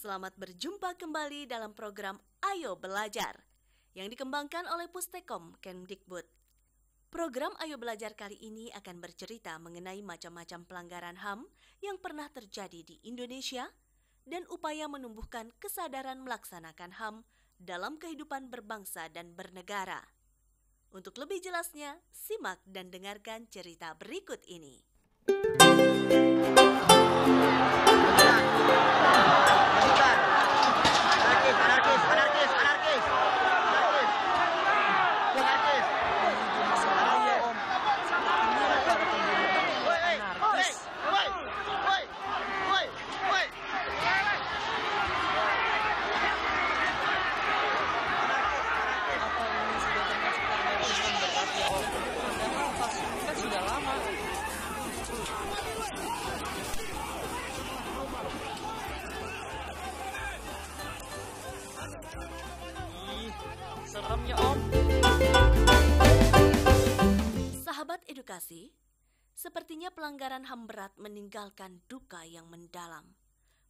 Selamat berjumpa kembali dalam program Ayo Belajar yang dikembangkan oleh Pustekom Kemdikbud. Program Ayo Belajar kali ini akan bercerita mengenai macam-macam pelanggaran HAM yang pernah terjadi di Indonesia dan upaya menumbuhkan kesadaran melaksanakan HAM dalam kehidupan berbangsa dan bernegara. Untuk lebih jelasnya, simak dan dengarkan cerita berikut ini. Anarkis, anarkis, anarkis, anarkis. Anarkis. Anarkis. Woi, woi, woi, woi, woi, woi, woi. Ya Sahabat edukasi, sepertinya pelanggaran HAM berat meninggalkan duka yang mendalam.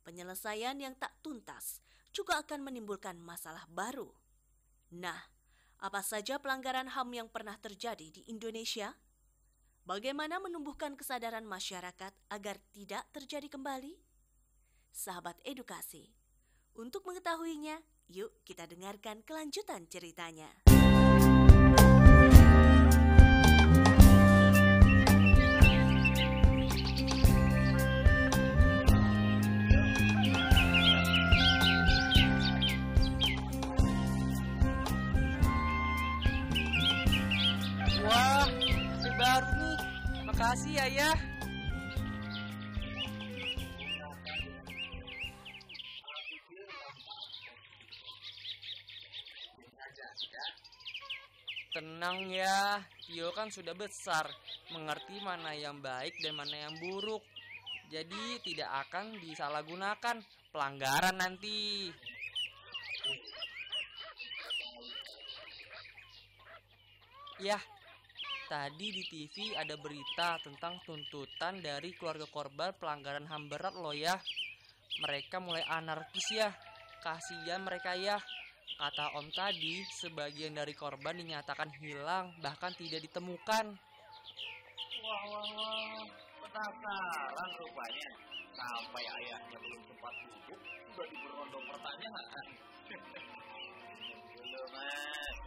Penyelesaian yang tak tuntas juga akan menimbulkan masalah baru. Nah, apa saja pelanggaran HAM yang pernah terjadi di Indonesia? Bagaimana menumbuhkan kesadaran masyarakat agar tidak terjadi kembali? Sahabat edukasi, untuk mengetahuinya, yuk kita dengarkan kelanjutan ceritanya. Makasih ya ya Tenang ya, Tio kan sudah besar, mengerti mana yang baik dan mana yang buruk. Jadi tidak akan disalahgunakan pelanggaran nanti. Ya, tadi di TV ada berita tentang tuntutan dari keluarga korban pelanggaran HAM berat loh ya. Mereka mulai anarkis ya. Kasihan mereka ya. Kata Om tadi, sebagian dari korban dinyatakan hilang, bahkan tidak ditemukan. Wah, wah, wah. Penasaran rupanya. Sampai ayahnya belum sempat duduk, sudah diberondong pertanyaan. Dulu, Mas.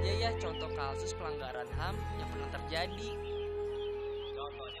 Saja ya contoh kasus pelanggaran HAM yang pernah terjadi? Contohnya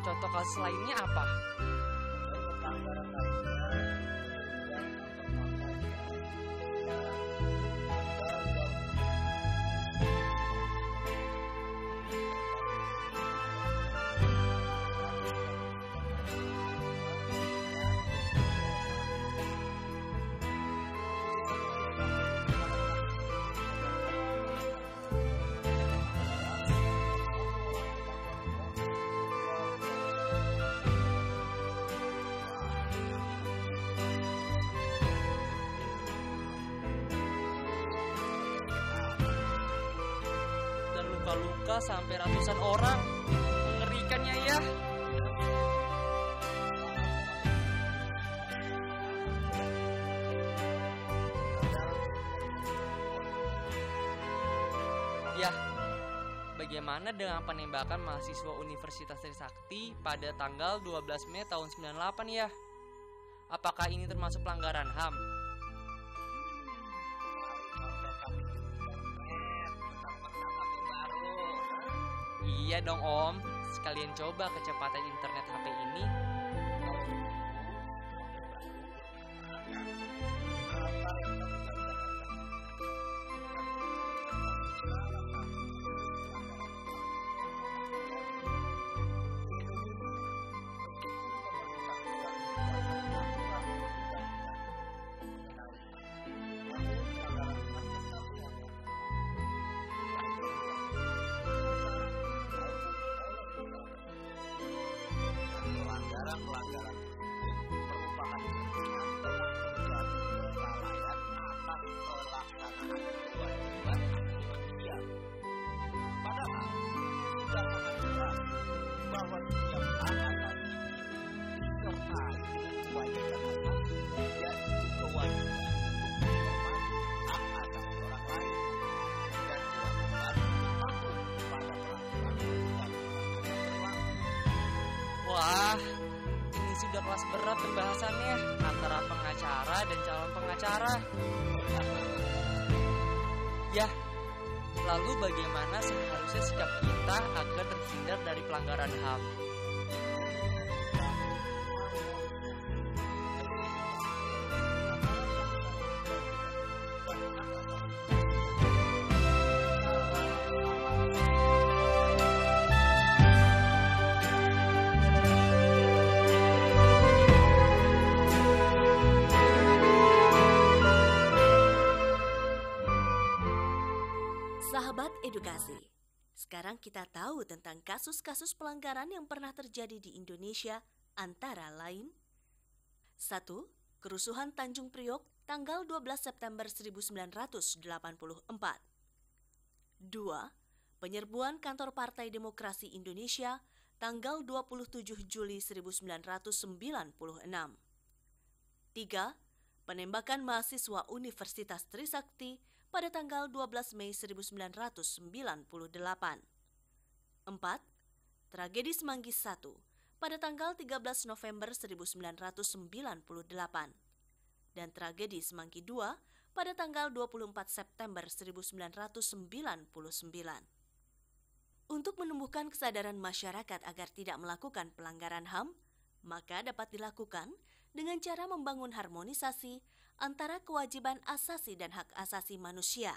contoh kasus lainnya apa? Sampai ratusan orang. Mengerikannya ya. Ya, bagaimana dengan penembakan mahasiswa Universitas Trisakti pada tanggal 12 Mei tahun 98 ya? Apakah ini termasuk pelanggaran HAM? Iya dong om, sekalian coba kecepatan internet HP ini. Kelas berat pembahasannya antara pengacara dan calon pengacara. Ya, lalu bagaimana seharusnya sikap kita agar terhindar dari pelanggaran HAM? Sahabat edukasi, sekarang kita tahu tentang kasus-kasus pelanggaran yang pernah terjadi di Indonesia antara lain 1. Kerusuhan Tanjung Priok tanggal 12 September 1984 2. Penyerbuan kantor Partai Demokrasi Indonesia tanggal 27 Juli 1996 3. Penembakan mahasiswa Universitas Trisakti pada tanggal 12 Mei 1998. 4. Tragedi Semanggi I pada tanggal 13 November 1998 dan tragedi Semanggi II pada tanggal 24 September 1999. Untuk menumbuhkan kesadaran masyarakat agar tidak melakukan pelanggaran HAM, maka dapat dilakukan dengan cara membangun harmonisasi antara kewajiban asasi dan hak asasi manusia.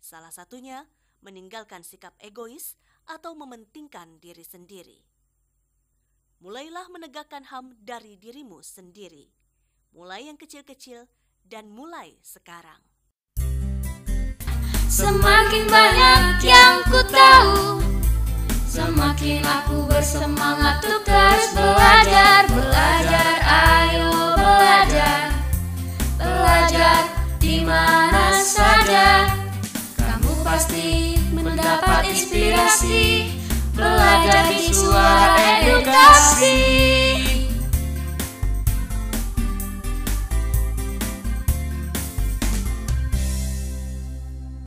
Salah satunya meninggalkan sikap egois atau mementingkan diri sendiri. Mulailah menegakkan HAM dari dirimu sendiri. Mulai yang kecil-kecil dan mulai sekarang. Semakin banyak yang ku tahu Semakin aku bersemangat untuk terus belajar Belajar, ayo belajar. Belajar di mana saja Kamu pasti mendapat inspirasi. Belajar di suara edukasi.